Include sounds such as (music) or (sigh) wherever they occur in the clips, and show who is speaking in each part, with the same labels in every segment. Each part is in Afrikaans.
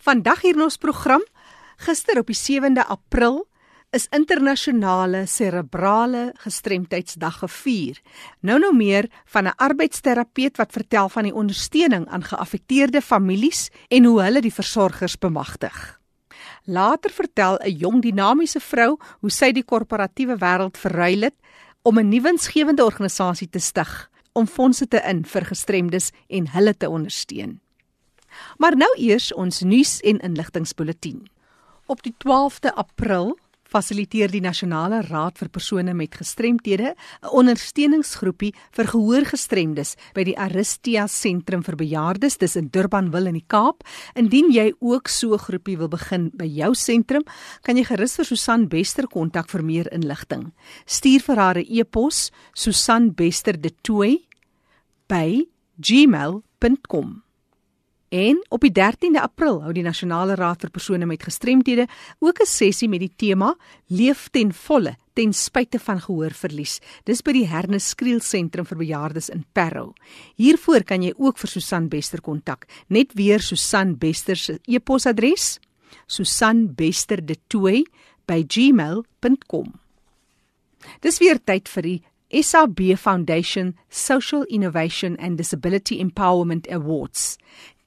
Speaker 1: Vandag hier in ons program, gister op die 7de April, is internasionale serebrale gestremdheidsdag gevier. Nou nou meer van 'n arbeidsterapeut wat vertel van die ondersteuning aan geaffekteerde families en hoe hulle die versorgers bemagtig. Later vertel 'n jong dinamiese vrou hoe sy die korporatiewe wêreld verruil het om 'n nuwe winsgewende organisasie te stig om fondse te in vir gestremdes en hulle te ondersteun. Maar nou eers ons nuus en inligtingspulsatie. Op die 12de April fasiliteer die Nasionale Raad vir persone met gestremthede 'n ondersteuningsgroepie vir gehoorgestremdes by die Aristia Sentrum vir Bejaardes dis in Durbanville in die Kaap. Indien jy ook so 'n groepie wil begin by jou sentrum, kan jy gerus vir Susan Bester kontak vir meer inligting. Stuur vir haar 'n e-pos susanbester2@gmail.com. En op die 13de April hou die Nasionale Raad vir persone met gestremthede ook 'n sessie met die tema Leef ten volle ten spyte van gehoorverlies. Dis by die Hernus Skriel Sentrum vir Bejaardes in Parow. Hiervoor kan jy ook vir Susan Bester kontak. Net weer Susan Bester se e-posadres: susanbesterde2@gmail.com. Dis weer tyd vir die SAB Foundation Social Innovation and Disability Empowerment Awards.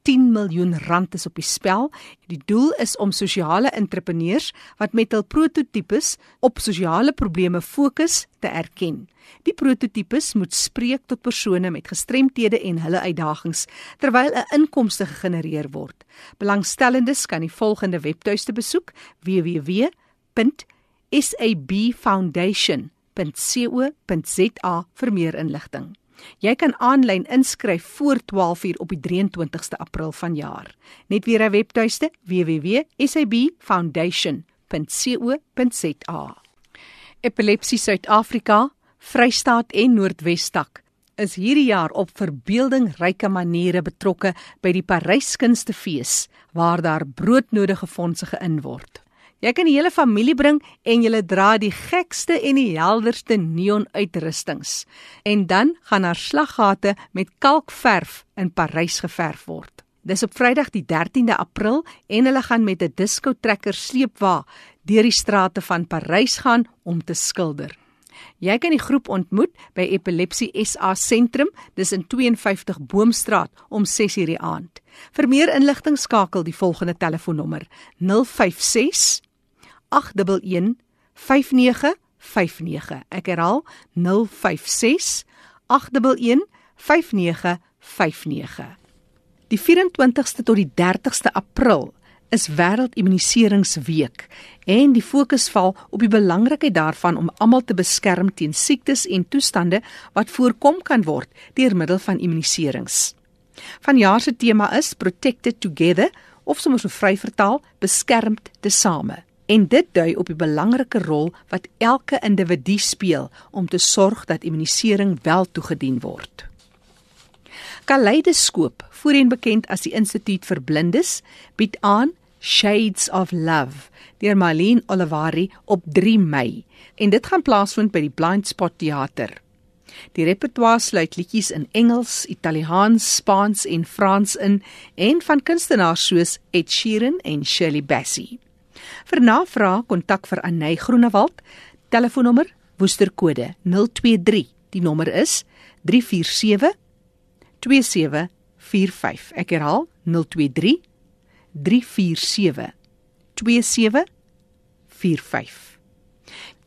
Speaker 1: 10 miljoen rand is op die spel. Die doel is om sosiale entrepreneurs wat met hul prototipes op sosiale probleme fokus te erken. Die prototipes moet spreek tot persone met gestremthede en hulle uitdagings terwyl 'n inkomste gegenereer word. Belangstellendes kan die volgende webtuiste besoek: www.sabfoundation.co.za vir meer inligting. Jy kan aanlyn inskryf voor 12uur op die 23ste April vanjaar. Net weer 'n webtuiste: www.sabfoundation.co.za. Epilepsie Suid-Afrika, Vrystaat en Noordwestak is hierdie jaar op verbeeldingryke maniere betrokke by die Parys Kunstefees waar daar broodnodige fondse geïn word. Jy kan die hele familie bring en julle dra die gekste en die helderste neonuitrustings. En dan gaan daar slaggate met kalkverf in Parys geverf word. Dis op Vrydag die 13de April en hulle gaan met 'n disco trekker sleepwa deur die strate van Parys gaan om te skilder. Jy kan die groep ontmoet by Epilepsie SA Sentrum, dis in 52 Boomstraat om 6:00 die aand. Vir meer inligting skakel die volgende telefoonnommer: 056 056 5959. Ek herhaal 056 811 5959. Die 24ste tot die 30ste April is wêreldimmuniseringsweek en die fokus val op die belangrikheid daarvan om almal te beskerm teen siektes en toestande wat voorkom kan word deur middel van immuniserings. Vanjaar se tema is Protected Together of soms so vry vertaal beskermd tesame en dit dui op die belangrike rol wat elke individu speel om te sorg dat immunisering wel toegedien word. Kaleidoskoop, voorheen bekend as die Instituut vir Blindes, bied aan Shades of Love deur Marlene Olivari op 3 Mei en dit gaan plaasvind by die Blind Spot Theater. Die repertoire sluit liedjies in Engels, Italiaans, Spaans en Frans in en van kunstenaars soos Ed Sheeran en Shirley Bassey. Vir navraag kontak vir Aney Groenewald. Telefoonnommer Woesterkode 023. Die nommer is 347 2745. Ek herhaal 023 347 2745.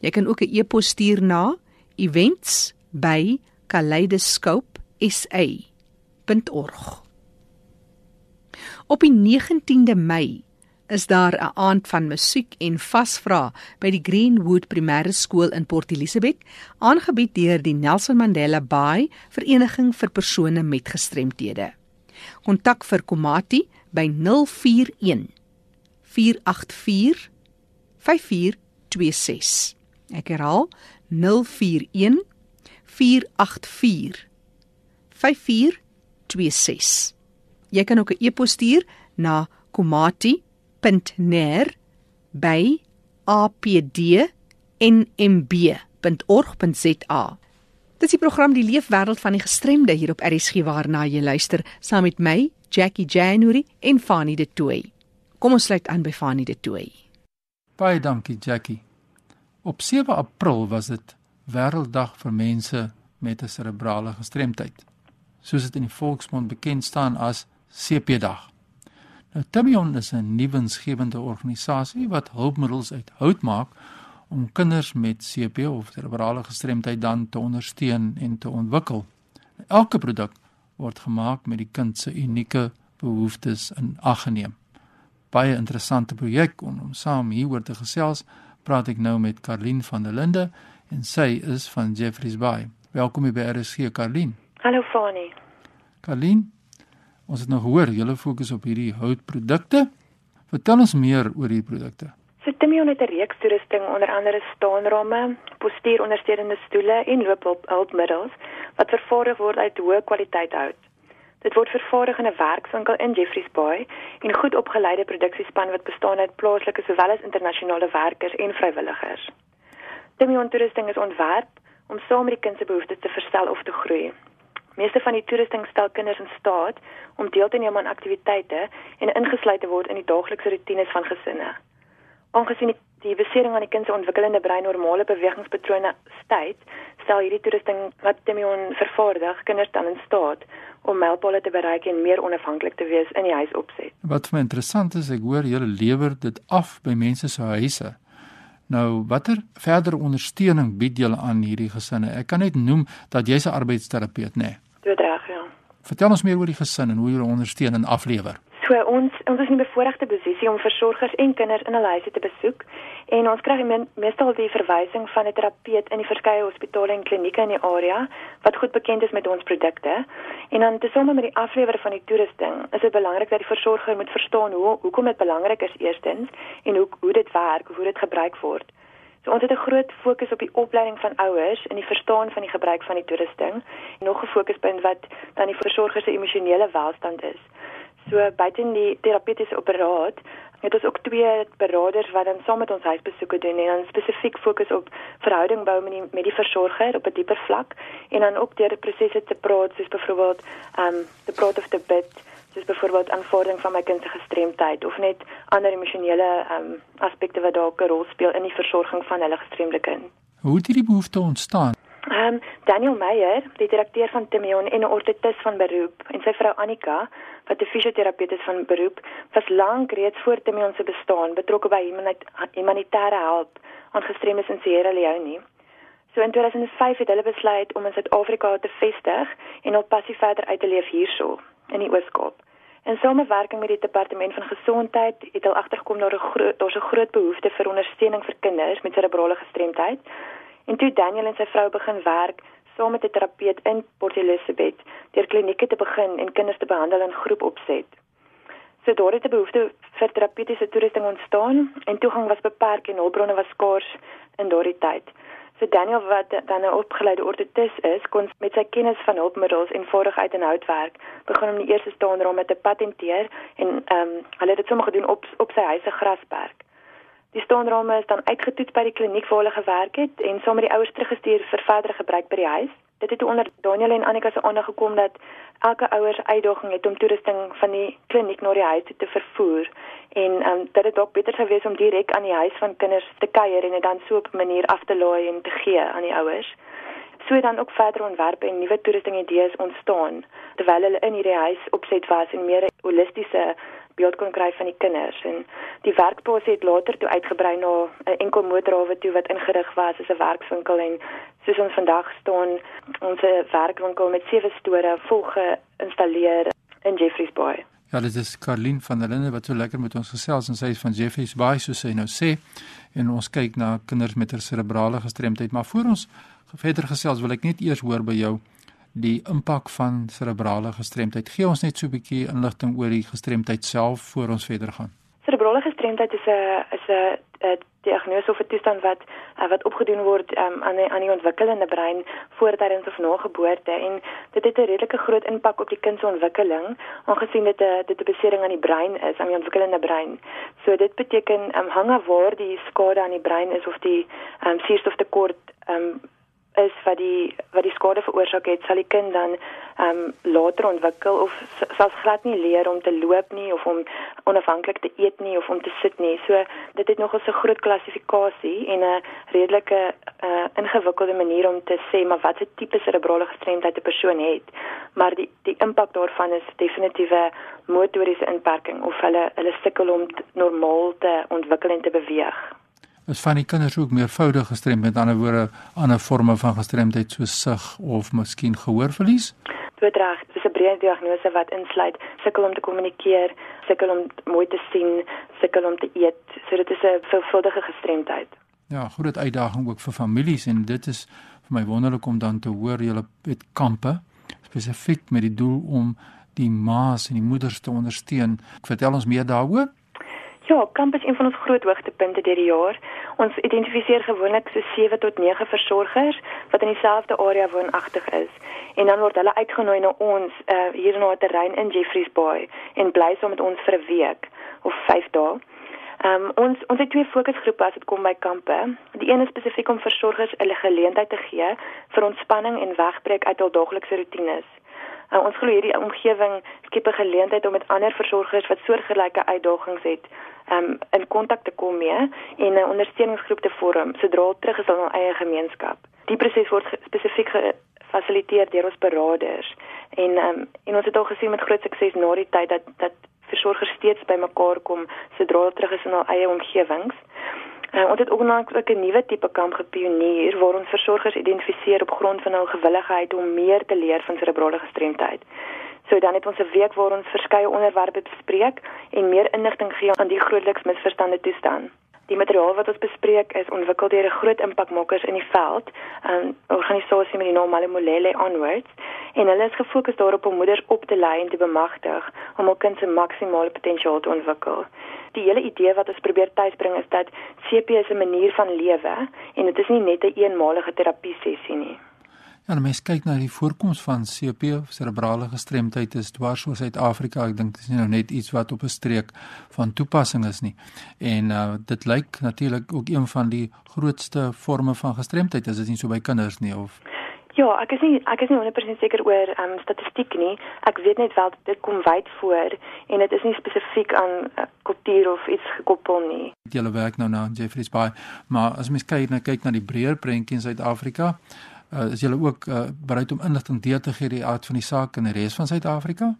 Speaker 1: Jy kan ook 'n e-pos stuur na events@kaleidoscope.sa.org. Op die 19de Mei is daar 'n aand van musiek en vasvra by die Greenwood Primêre Skool in Port Elizabeth, aangebied deur die Nelson Mandela Bay Vereniging vir persone met gestremthede. Kontak vir Komati by 041 484 5426. Ek herhaal 041 484 5426. Jy kan ook 'n e-pos stuur na komati www.apd.nmb.org.za. Dit is die program Die Leefwêreld van die Gestremde hier op RSG waarna jy luister saam met my, Jackie January en Fanie De Tooy. Kom ons sluit aan by Fanie de Tooi.
Speaker 2: Baie dankie Jackie. Op 7 April was dit Wêrelddag vir mense met 'n serebrale gestremdheid. Soos dit in die volksmond bekend staan as CP-dag. Nou Timion is 'n nuwensgewende organisasie wat hulpmiddels uit hout maak om kinders met CP of cerebrale gestremdheid dan te ondersteun en te ontwikkel. Elke produk word gemaak met die kind se unieke behoeftes in ag geneem. Baie interessante projek om, om saam hieroor te gesels, praat ek nou met Karlien van der Linde en sy is van Jeffreys Bay. Welkom by RSG Karlien.
Speaker 3: Hallo Fani.
Speaker 2: Karlien, ons het nou gehoor julle fokus op hierdie houtprodukte. Vertel ons meer oor hierdie produkte.
Speaker 3: So Timion het 'n reeks toerusting onder andere staanramme, postuurondersteunende stoele en loophulpmiddels wat vervaardig word uit hoë kwaliteit hout. Dit word vervaardig in 'n werkswinkel in Jeffreys Bay en goed opgeleide produksiespan wat bestaan uit plaaslike sowel as internasionale werkers en vrywilligers. Timion toerusting is ontwerp om saam met die kind se behoeftes te verstel of te groei. Meeste van die toerusting stel kinders in staat om deel te neem aan aktiwiteite en ingesluit te word in die daaglikse rotines van gesinne. Aangesien die, die besering aan die kind se ontwikkelende brein normale bewegingspatrone stuit, stel hierdie toerusting wat Timion vervaardig kinders dan in staat om mylpale te bereik en meer onafhanklik te wees in die huisopset.
Speaker 2: Wat vir my interessant is, ek hoor julle lewer dit af by mense se huise. Nou, watter verdere ondersteuning bied julle aan hierdie gesinne? Ek kan net noem dat jy's 'n arbeidsterapeut, né? Nee.
Speaker 3: Dit reg, ja.
Speaker 2: Vertel ons meer oor die gesin en hoe julle ondersteun en aflewer.
Speaker 3: So ons ons is in 'n bevoordeelde posisie om versorgers en kinders in hulle huise te besoek en ons kry meestal die verwysing van 'n terapeut in die verskeie hospitale en klinieke in die area wat goed bekend is met ons produkte. En dan tesame met die aflewering van die toerusting, is dit belangrik dat die versorger moet verstaan hoe hoekom dit belangrik is eerstens en hoe hoe dit werk, hoe dit gebruik word. So ons het 'n groot fokus op die opleiding van ouers en die verstaan van die gebruik van die toerusting en nog 'n fokuspunt wat dan die versorger se emosionele welstand is. So buite die terapeutiese operaat het ons ook twee beraders wat dan saam met ons huisbesoeke doen en dan spesifiek fokus op verhouding bou met die met die versorger op 'n dieper vlak en dan ook deur die prosesse te praat soos byvoorbeeld ehm um, te praat of te bid soos byvoorbeeld aanvordering van my kind se gestremdheid of net ander emosionele ehm um, aspekte wat dalk 'n rol speel in die versorging van hulle gestremde kind.
Speaker 2: Hoe het hierdie behoefte ontstaan?
Speaker 3: Ehm um, Daniel Meyer, die direkteur van Timion en 'n ortotis van beroep en sy vrou Annika wat 'n fisioterapeut is van beroep, was lank reeds voor Timion se bestaan betrokke by humanitêre hulp aan gestremdes in Sierra Leone. So in 2005 het hulle besluit om in Suid-Afrika te vestig en hul passie verder uit te leef hierso in die Oos-Kaap. In samewerking met die departement van gesondheid het hulle agtergekom daar 'n groot daar's 'n groot behoefte vir ondersteuning vir kinders met serebrale gestremdheid. En toe Daniel en sy vrou begin werk saam met 'n terapeut in Port Elizabeth deur klinieke te begin en kinders te behandel in groepopset. So daar het 'n behoefte vir terapeutiese toerusting ontstaan en toegang was beperk en hulpbronne was skaars in daardie tyd. So Daniel wat dan 'n opgeleide ortotis is, kon met sy kennis van hulpmiddels en vaardigheid in houtwerk begin om die eerste staanraam te patenteer en ehm um, hulle het dit sommer gedoen op op sy huise grasperk. Die staanrame is dan uitgetoets by die kliniek waar hulle gewerk het en saam met die ouers teruggestuur vir verdere gebruik by die huis. Dit het onder Daniel en Annika se aandag gekom dat elke ouers uitdaging het om toerusting van die kliniek na die huis te vervoer en um, dat dit dalk beter sou wees om direk aan die huis van kinders te kuier en dit dan so op 'n manier af te laai en te gee aan die ouers. So het dan ook verder ontwerpe en nuwe toerusting idees ontstaan terwyl hulle in hierdie huis opset was en meer holistiese beeld kon kry van die kinders en die werkplaas het later toe uitgebrei na 'n enkel motorhawe toe wat ingerig was as 'n werkswinkel en soos ons vandag staan ons werkwinkel met sewe store vol geïnstalleer in Jeffreys Bay.
Speaker 2: Ja, dit is Karlin van der Linde wat so lekker met ons gesels en sy is van Jeffreys Bay soos sy nou sê en ons kyk na kinders met 'n cerebrale gestremdheid maar voor ons verder gesels wil ek net eers hoor by jou die impak van cerebrale gestremdheid. Gee ons net so 'n bietjie inligting oor die gestremdheid self voor ons verder gaan.
Speaker 3: Cerebrale gestremdheid is 'n is 'n diagnose of 'n toestand wat uh, wat opgedoen word um, aan die aan die ontwikkelende brein voortydens of na geboorte en dit het 'n redelike groot impak op die kind se ontwikkeling aangesien dit 'n dit 'n besering aan die brein is aan die ontwikkelende brein. So dit beteken um, hang af waar die skade aan die brein is of die um, suurstoftekort um, is wat die wat die skade veroorsaak het, sal die kind dan ehm um, later ontwikkel of selfs glad nie leer om te loop nie of om onafhanklik te eet nie of om te sit nie. So dit het nogal 'n groot klassifikasie en 'n redelike uh, ingewikkelde manier om te sê maar wat 'n tipe cerebrale gestremdheid 'n persoon het. Maar die die impak daarvan is definitiewe motoriese inperking of hulle hulle sukkel om normaal te ontwikkel en te beweeg
Speaker 2: is van die kinders ook meervoudig gestremd met ander woorde ander forme van gestremdheid soos sig of miskien gehoorverlies?
Speaker 3: Bedrag, dis 'n breë diagnose wat insluit sukkel om te kommunikeer, sukkel om mooi te sien, sukkel om te eet. So dit is 'n veelvuldige gestremdheid.
Speaker 2: Ja, groot uitdaging ook vir families en dit is vir my wonderlik om dan te hoor julle het kampe spesifiek met die doel om die ma's en die moeders te ondersteun. Vertel ons meer daaroor.
Speaker 3: Ja, kamp is een van ons groot hoogtepunte deur die jaar. Ons identifiseer gewoonlik so 7 tot 9 versorgers wat in dieselfde area woonagtig is. En dan word hulle uitgenooi na ons uh, hier na 'n terrein in Jeffreys Bay en bly saam met ons vir 'n week of 5 dae. Um, ons ons het twee fokusgroepe as dit kom by kampe. Die een is spesifiek om versorgers 'n geleentheid te gee vir ontspanning en wegbreek uit hul daaglikse roetines. Uh, ons glo hierdie omgewing skep 'n geleentheid om met ander versorgers wat soortgelyke uitdagings het um, in kontak te kom mee en 'n ondersteuningsgroep te vorm sodra hulle terug is in hul eie gemeenskap. Die proses word spesifiek gefasiliteer deur ons beraders en um, en ons het al gesien met groot sukses na die tyd dat dat versorgers steeds bymekaar kom sodra hulle terug is in hul eie omgewings. Uh, ons het ook nou 'n nuwe tipe kamp gepioneer waar ons versorgers identifiseer op grond van hul gewilligheid om meer te leer van cerebrale gestremdheid. So dan het ons 'n week waar ons verskeie onderwerpe bespreek en meer inligting gee aan die grootliks misverstande toestand. Die materiaal wat ons bespreek is ontwikkel deur 'n groot impakmakers in die veld, 'n organisasie met die naam Malemolele Onwards, en hulle is gefokus daarop om moeders op te lei en te bemagtig om hul kind se maksimale potensiaal te ontwikkel. Die hele idee wat ons probeer tuisbring is dat CP is 'n manier van lewe en dit is nie net 'n een eenmalige terapie sessie nie.
Speaker 2: Ja, nou mens kyk na die voorkoms van CP of cerebrale gestremdheid is dwars oor Suid-Afrika. Ek dink dit is nie nou net iets wat op 'n streek van toepassing is nie. En uh dit lyk natuurlik ook een van die grootste forme van gestremdheid. Is dit nie so by kinders nie of
Speaker 3: Ja, ek is nie ek is nie 100% seker oor ehm um, statistiek nie. Ek weet net wel dit kom wyd voor en dit is nie spesifiek aan uh, kultuur of iets gekoppel nie.
Speaker 2: Julle werk nou na Jeffreys Bay, maar as mens kyk na kyk na die breër prentjie in Suid-Afrika, uh, is julle ook uh, bereid om inligting deur te gee die aard van die saak in die res van Suid-Afrika?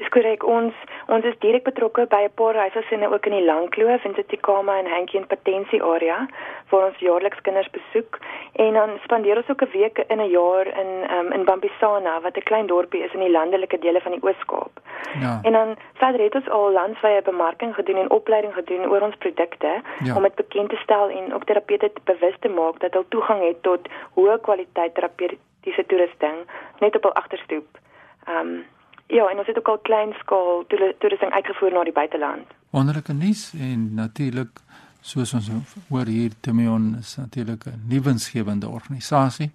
Speaker 3: Dis korrek ons ons is direk betrokke by 'n paar huisgesinne ook in die Langkloof en Tsitsikamma en Hankie en Patensie area waar ons jaarliks kinders besoek en dan spandeer ons ook 'n week in 'n jaar in um, in Bambisana wat 'n klein dorpie is in die landelike dele van die Oos-Kaap. Ja. En dan verder het ons al landwyse bemarking gedoen en opleiding gedoen oor ons produkte ja. om dit bekend te stel en ook terapeute bewus te maak dat hulle toegang het tot hoë kwaliteit terapeutiese toerusting net op hul agterstoep. Ehm um, Ja, en ons het ook al klein skaal toerusting uitgevoer na die buiteland.
Speaker 2: Wonderlike nuus en natuurlik soos ons hoor hier Timion is natuurlik 'n nuwensgewende organisasie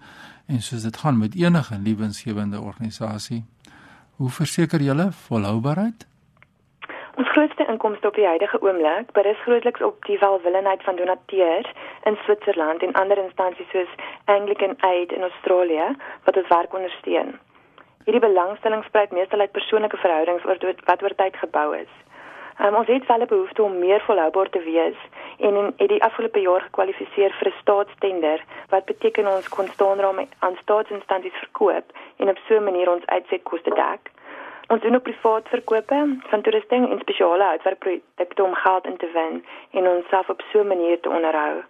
Speaker 2: en soos dit gaan met enige nuwensgewende organisasie. Hoe verseker julle volhoubaarheid?
Speaker 3: Ons grootste inkomste op die huidige oomblik berus grootliks op die welwillendheid van donateurs in Switserland en ander instansies soos Anglican Aid in Australië wat ons werk ondersteun. Hierdie belangstelling spruit meestal uit persoonlike verhoudings oor wat oor tyd gebou is. Um, ons het wel 'n behoefte om meer volhoubaar te wees en in die afgelope jaar gekwalifiseer vir 'n staatstender wat beteken ons kon staanraam aan staatsinstansies verkoop en op so 'n manier ons uitsetkoste dek. Ons doen ook privaat verkope van toerusting en spesiale uitwerkprodukte om geld in te win en onsself op so 'n manier te onderhou.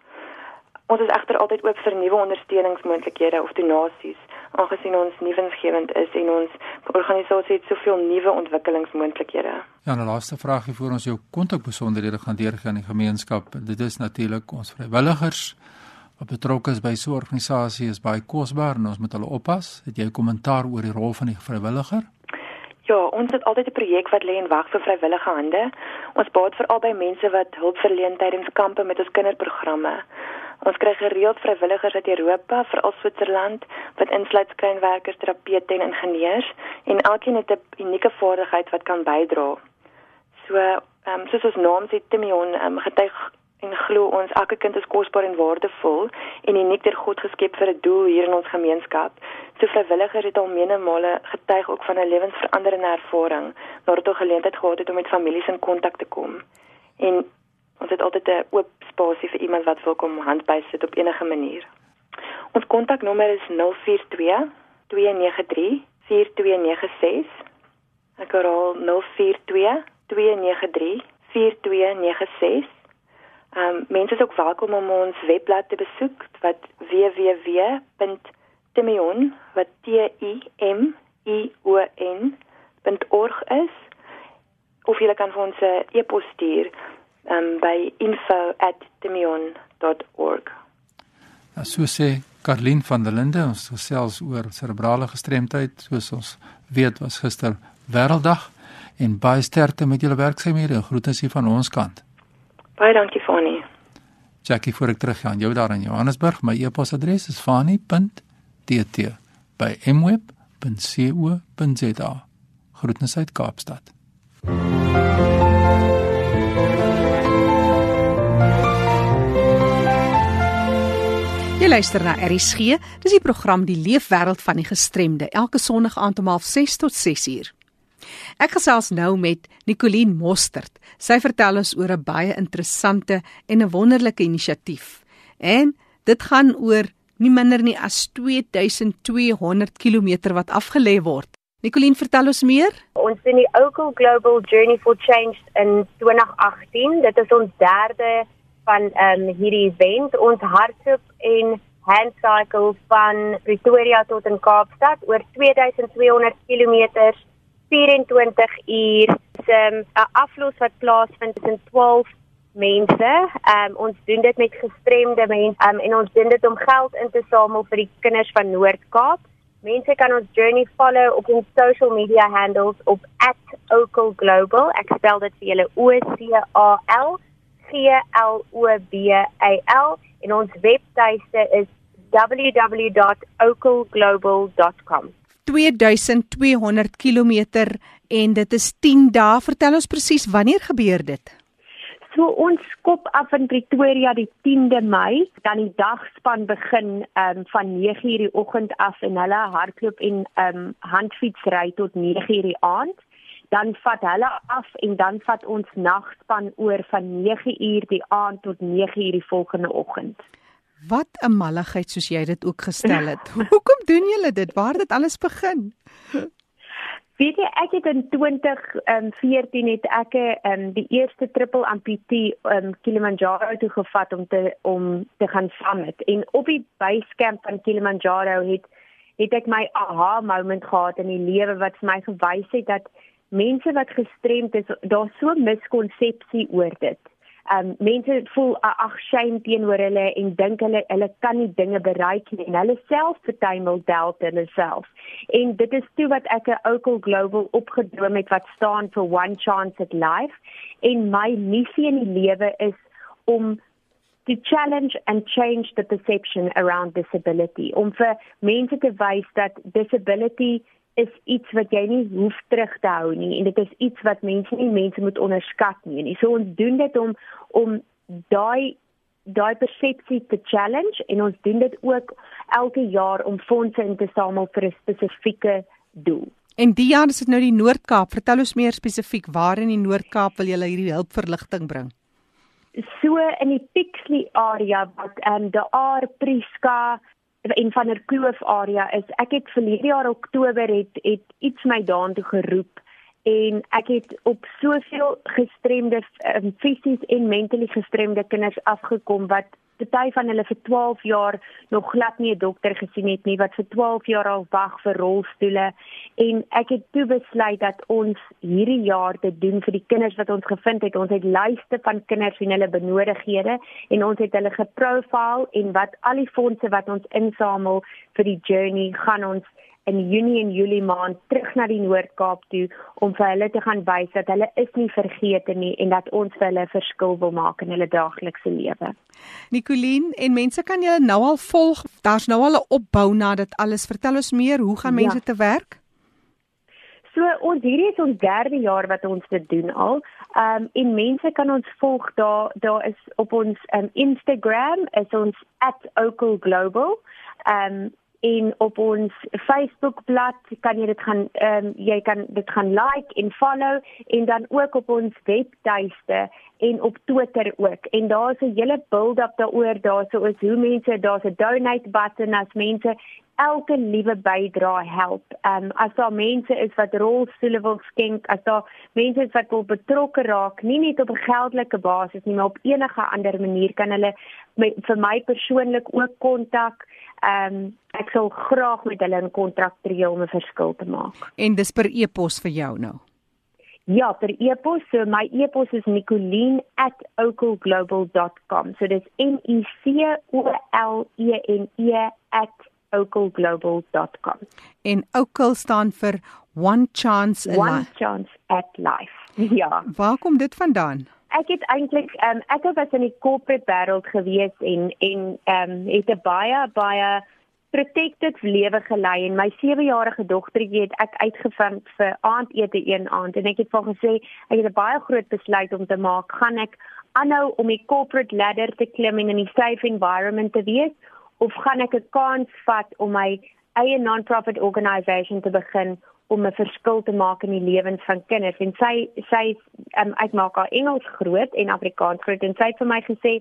Speaker 3: Ons is egter altyd oop vir nuwe ondersteuningsmoontlikhede of donasies aangesien ons nuwensgewend is en ons organisasie het soveel nuwe ontwikkelingsmoontlikhede.
Speaker 2: Ja, 'n laaste vraagie voor ons jou kontakbesonderhede gaan deurgee aan die gemeenskap. Dit is natuurlik ons vrywilligers wat betrokke is by so 'n organisasie is baie kosbaar en ons moet hulle oppas. Het jy kommentaar oor die rol van die vrywilliger?
Speaker 3: Ja, ons het altyd 'n projek wat lê en wag vir vrywillige hande. Ons baat veral by mense wat hulp verleen tydens kampe met ons kinderprogramme. Ons kry gereeld vrywilligers uit Europa, veral Switserland, wat insluit skrynwerkers, terapeute en ingenieurs en elkeen het 'n unieke vaardigheid wat kan bydra. So, ehm um, soos ons naam sê Timion, ehm um, getuig en glo ons elke kind is kosbaar en waardevol en uniek deur God geskep vir 'n doel hier in ons gemeenskap. So vrywilligers het al menige getuig ook van 'n lewensveranderende ervaring nadat hulle geleentheid gehad het om met families in kontak te kom. En ons het altyd 'n oop spasie vir iemand wat wil kom handbysit op enige manier. Ons kontaknommer is 042 293 4296. Ek herhaal 042 293 4296. Ehm um, mense is ook welkom om ons webblad te besoek wat www.timion wat t i m i o n.org is of jy kan vir ons 'n e-pos stuur um, by info@timion.org.
Speaker 2: Nou, so sê Karlien van der Linde ons gesels oor serebrale gestremdheid soos ons weet was gister wêrelddag en baie sterkte met julle werksaamhede en groetens hier van ons kant.
Speaker 3: Baie dankie Fani.
Speaker 2: Jackie voor ek teruggaan, jou daar in Johannesburg, my e-posadres is fani.tt by mweb.co.za. Groetens uit Kaapstad.
Speaker 1: Jy luister na RSG. Dis die program Die Leefwêreld van die Gestremde elke Sondag aand om 06:30 tot 6:00. Ek gesels nou met Nicoline Mostert. Sy vertel ons oor 'n baie interessante en 'n wonderlike inisiatief. En dit gaan oor nie minder nie as 2200 km wat afgelê word. Nicoline, vertel ons meer.
Speaker 4: Ons doen die Oakle Global Journey for Change in 2018. Dit is ons derde van ehm um, hierdie event. Ons hardloop en handcycle van Pretoria tot in Kaapstad oor 2200 km 24 uur se um, 'n aflos wat plaasvind tussen 12 mense. Um, ons doen dit met gestremde mense um, en ons doen dit om geld in te samel vir die kinders van Noord-Kaap. Mense kan ons journey follow op ons social media handles op @ocalglobal. Ek spel dit vir julle O C A L G L O B A L en ons webtuiste is www.ocalglobal.com.
Speaker 1: 2200 km en dit is 10 dae. Vertel ons presies wanneer gebeur dit?
Speaker 4: So ons skop af in Pretoria die 10de Mei, dan die dagspan begin um, van 9:00 die oggend af en hulle hardloop en um, handfietsry tot 9:00 die aand. Dan vat hulle af en dan vat ons nagspan oor van 9:00 die aand tot 9:00 die volgende oggend.
Speaker 1: Wat 'n malligheid soos jy dit ook gestel het. (laughs) Hoekom doen julle dit? Waar het dit alles begin?
Speaker 4: Weet jy ek het in 2014 um, het ek um, die eerste triple amputee um, Kilimanjaro toe gevat om te om te gaan summit en op die basecamp van Kilimanjaro het het ek my aha moment gehad in die lewe wat vir my gewys het dat mense wat gestremd is daar so miskonsepsie oor dit. Um mense voel ag shame teenoor hulle en dink hulle hulle kan nie dinge bereik nie en hulle self vertuimel delta hulle self. En dit is toe wat ek 'n Oakle Global opgedroom het wat staan vir One Chance at Life. En my missie in die lewe is om to challenge and change the perception around disability. Om vir mense te wys dat disability is iets wat jy nie hoef terug te hou nie en dit is iets wat mense nie mense moet onderskat nie. En so ons doen dit om om daai daai persepsie te challenge en ons doen dit ook elke jaar om fondse in te samel vir 'n spesifieke doel.
Speaker 1: En die jaar is dit nou die Noord-Kaap. Vertel ons meer spesifiek waar in die Noord-Kaap wil julle hierdie hulpverligting bring?
Speaker 4: So in die Pixley area wat ehm um, die Aar Priska en van der Kloof area is ek het verlede jaar Oktober het het iets my daartoe geroep en ek het op soveel gestremde um, fisies en mentally gestremde kinders afgekom wat party van hulle vir 12 jaar nog glad nie 'n dokter gesien het nie wat vir 12 jaar al wag vir rolstoele. En ek het toe besluit dat ons hierdie jaar te doen vir die kinders wat ons gevind het. Ons het lyste van kinders en hulle benodighede en ons het hulle geprofile en wat al die fondse wat ons insamel vir die journey gaan ons in Junie en Julie maand terug na die Noord-Kaap toe om vir hulle te gaan wys dat hulle is nie vergeete nie en dat ons vir hulle 'n verskil wil maak in hulle daaglikse lewe.
Speaker 1: Nicoline, en mense kan julle nou al volg. Daar's nou al 'n opbou na dit alles. Vertel ons meer, hoe gaan mense ja. te werk?
Speaker 4: So ons hierdie is ons derde jaar wat ons dit doen al. Ehm um, en mense kan ons volg daar daar is op ons um, Instagram is ons @ocalglobal. Ehm um, en op ons Facebook bladsy kan jy dit gaan ehm um, jy kan dit gaan like en follow en dan ook op ons webtuiste en op Twitter ook. En daar's 'n hele build-up daaroor, daar's is hoe mense, daar's 'n donate button as mense elke liewe bydra help. Ehm um, as daar mense is wat rolstoele wil skenk, as daar mense is wat wil betrokke raak, nie net op 'n geldelike basis nie, maar op enige ander manier kan hulle met, vir my persoonlik ook kontak. Ehm um, ek sal graag met hulle in kontrak tree om 'n verskil te maak.
Speaker 1: En dis per e-pos vir jou nou.
Speaker 4: Ja, per e-pos. So my e-pos is nicoline@ocalglobal.com. So dis N I C O L E N E @ocalglobal.com.
Speaker 1: En Ocal staan vir One Chance
Speaker 4: a Life. One Chance at Life. (laughs) Ja.
Speaker 1: Waar kom dit vandaan?
Speaker 4: Ek het eintlik um, ek het in die corporate wêreld gewees en en ehm um, het 'n baie baie protected lewe gelei. En my 7-jarige dogtertjie het ek uitgevind vir aandete een aand. En ek het vir gesê ek het 'n baie groot besluit om te maak. Gaan ek aanhou om die corporate ladder te klim en in 'n safe environment te wees? Of gaan ek 'n kans vat om my eie non-profit organisation te begin om 'n verskil te maak in die lewens van kinders. En sy sy um, ek maak haar Engels groot en Afrikaans groot. En sy het vir my gesê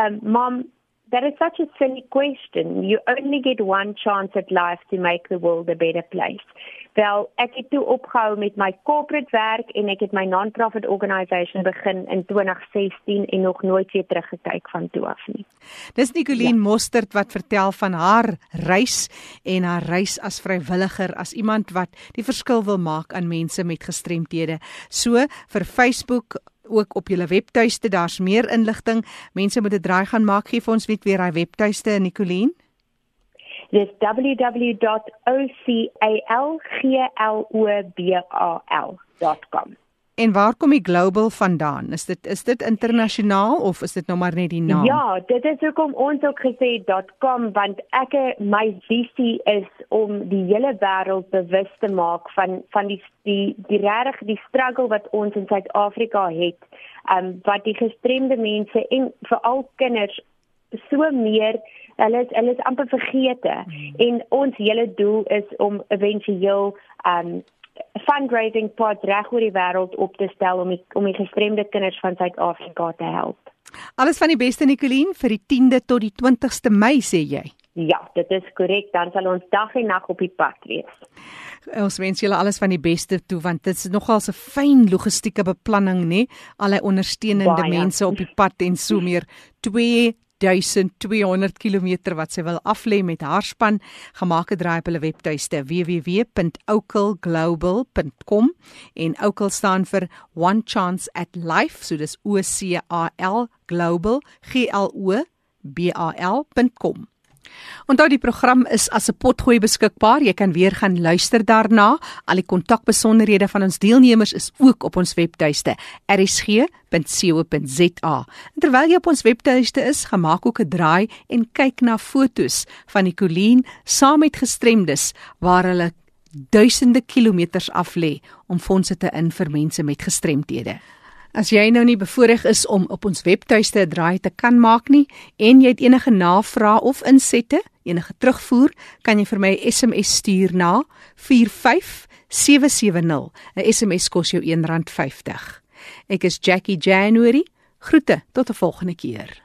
Speaker 4: um, mom that is such a silly question. You only get one chance at life to make the world a better place. Wel, ek het toe opgehou met my corporate werk en ek het my non-profit organisation begin in 2016 en nog nooit weer teruggekyk van toe af nie.
Speaker 1: Dis Nicoline ja. Mostert wat vertel van haar reis en haar reis as vrywilliger as iemand wat die verskil wil maak aan mense met gestremthede. So vir Facebook ook op julle webtuiste, daar's meer inligting. Mense moet dit draai gaan maak. Gee vir ons weet weer hy webtuiste, Nicoline.
Speaker 4: Dis www.ocalglobal.com.
Speaker 1: En waar kom die global vandaan? Is dit is dit internasionaal of is dit nou maar net die naam?
Speaker 4: Ja, dit is hoekom ons ook gesê .com want ek my visie is om die hele wêreld bewus te maak van van die die die regtig die struggle wat ons in Suid-Afrika het. Um wat die gestremde mense en veral kinders so meer hulle is hulle is amper vergeete hmm. en ons hele doel is om éventueel um fundraising pods reg oor die wêreld op te stel om die, om die gestremde kinders van Suid-Afrika te help.
Speaker 1: Alles van die beste Nicoline vir die 10de tot die 20ste Mei sê jy.
Speaker 4: Ja, dit is korrek, dan sal ons dag en nag op die pad wees.
Speaker 1: Ons wens julle alles van die beste toe want dit is nogal 'n fyn logistieke beplanning nê, allei ondersteunende Baie. mense op die pad en so meer. 2 1200 km wat sy wil aflê met haar span gemaak het draai op hulle webtuiste www.ocalglobal.com en Ocal staan vir One Chance at Life so dis O C A L Global G L O B A L.com Onthou die program is as 'n potgooi beskikbaar. Jy kan weer gaan luister daarna. Al die kontakbesonderhede van ons deelnemers is ook op ons webtuiste rsg.co.za. Terwyl jy op ons webtuiste is, gemaak ook 'n draai en kyk na fotos van die Colleen saam met gestremdes waar hulle duisende kilometers af lê om fondse te in vir mense met gestremthede. As jy nou nie bevoorreg is om op ons webtuiste 'n draai te kan maak nie en jy het enige navrae of insette, enige terugvoer, kan jy vir my 'n SMS stuur na 45770. 'n SMS kos jou R1.50. Ek is Jackie January. Groete tot 'n volgende keer.